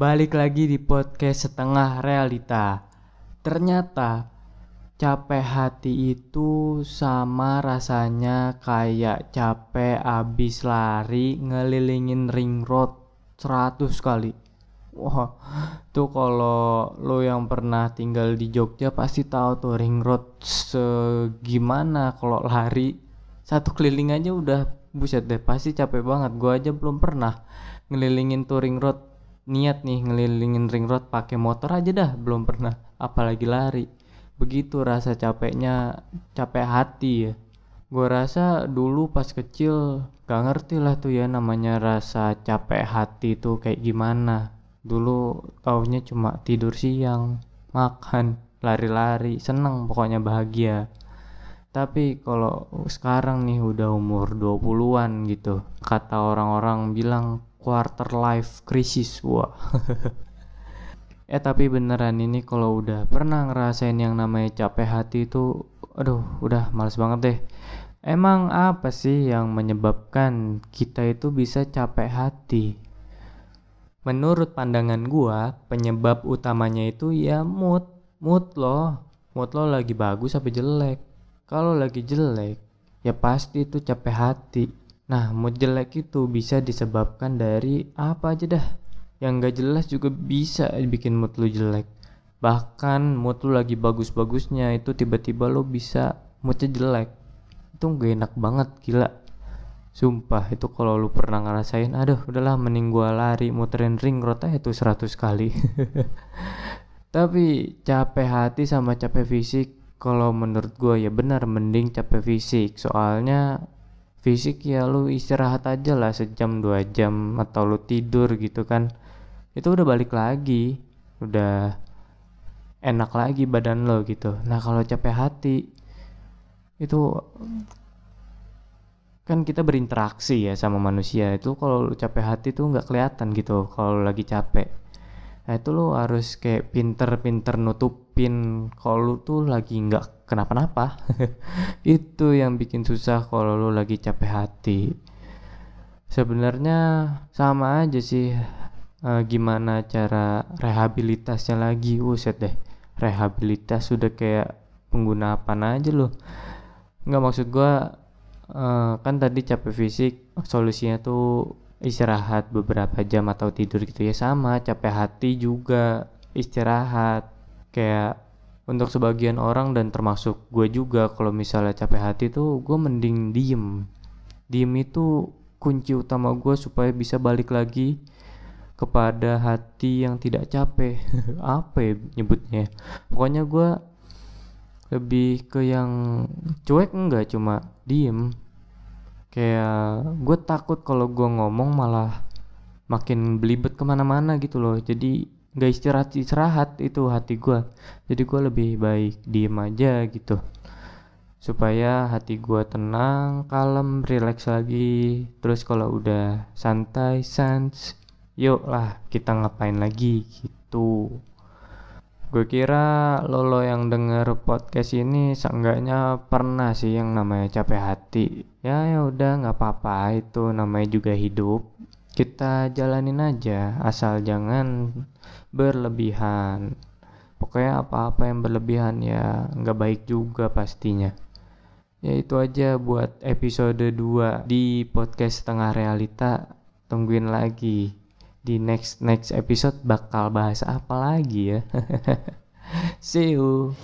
Balik lagi di podcast setengah realita. Ternyata capek hati itu sama rasanya kayak capek abis lari ngelilingin ring road 100 kali. Wah, tuh kalau lo yang pernah tinggal di Jogja pasti tahu tuh ring road segimana kalau lari satu keliling aja udah buset deh pasti capek banget. Gua aja belum pernah ngelilingin tuh ring road. Niat nih ngelilingin ring road pakai motor aja dah belum pernah. Apalagi lari. Begitu rasa capeknya capek hati ya. Gue rasa dulu pas kecil gak ngerti lah tuh ya namanya rasa capek hati tuh kayak gimana. Dulu taunya cuma tidur siang makan lari-lari seneng pokoknya bahagia tapi kalau sekarang nih udah umur 20-an gitu kata orang-orang bilang quarter life crisis wah Eh tapi beneran ini kalau udah pernah ngerasain yang namanya capek hati itu aduh udah males banget deh. Emang apa sih yang menyebabkan kita itu bisa capek hati? Menurut pandangan gua, penyebab utamanya itu ya mood. Mood lo. Mood lo lagi bagus apa jelek. Kalau lagi jelek, ya pasti itu capek hati. Nah, mood jelek itu bisa disebabkan dari apa aja dah. Yang gak jelas juga bisa bikin mood lu jelek. Bahkan mood lu lagi bagus-bagusnya itu tiba-tiba lo bisa moodnya jelek. Itu gak enak banget gila. Sumpah itu kalau lu pernah ngerasain aduh udahlah mending gua lari muterin ring aja itu 100 kali. Tapi capek hati sama capek fisik kalau menurut gua ya benar mending capek fisik. Soalnya fisik ya lu istirahat aja lah sejam dua jam atau lu tidur gitu kan. Itu udah balik lagi udah enak lagi badan lo gitu. Nah kalau capek hati itu kan kita berinteraksi ya sama manusia. Itu kalau capek hati tuh nggak kelihatan gitu kalau lagi capek nah itu lo harus kayak pinter-pinter nutupin kalau lo tuh lagi nggak kenapa-napa. Itu yang bikin susah kalau lo lagi capek hati. Sebenarnya sama aja sih uh, gimana cara rehabilitasnya lagi. Set deh rehabilitas sudah kayak pengguna apa aja loh nggak maksud gua uh, kan tadi capek fisik solusinya tuh istirahat beberapa jam atau tidur gitu ya sama capek hati juga istirahat. Kayak untuk sebagian orang dan termasuk gue juga kalau misalnya capek hati tuh gue mending diem. Diem itu kunci utama gue supaya bisa balik lagi kepada hati yang tidak capek. Apa ya nyebutnya? Pokoknya gue lebih ke yang cuek enggak cuma diem kayak gue takut kalau gue ngomong malah makin belibet ke mana-mana gitu loh. Jadi nggak istirahat istirahat itu hati gue. Jadi gue lebih baik diem aja gitu. Supaya hati gue tenang kalem relax lagi. Terus kalau udah santai sans yuk lah kita ngapain lagi gitu gue kira lolo yang denger podcast ini seenggaknya pernah sih yang namanya capek hati. Ya ya udah nggak apa-apa. Itu namanya juga hidup. Kita jalanin aja asal jangan berlebihan. Pokoknya apa-apa yang berlebihan ya nggak baik juga pastinya. Ya itu aja buat episode 2 di podcast setengah realita. Tungguin lagi di next next episode bakal bahas apa lagi ya. See you.